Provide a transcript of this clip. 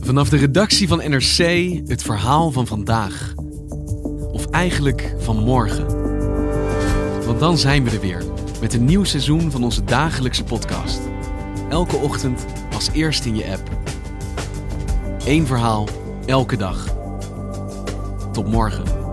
Vanaf de redactie van NRC het verhaal van vandaag. Of eigenlijk van morgen. Want dan zijn we er weer met een nieuw seizoen van onze dagelijkse podcast. Elke ochtend als eerste in je app. Eén verhaal, elke dag. Tot morgen.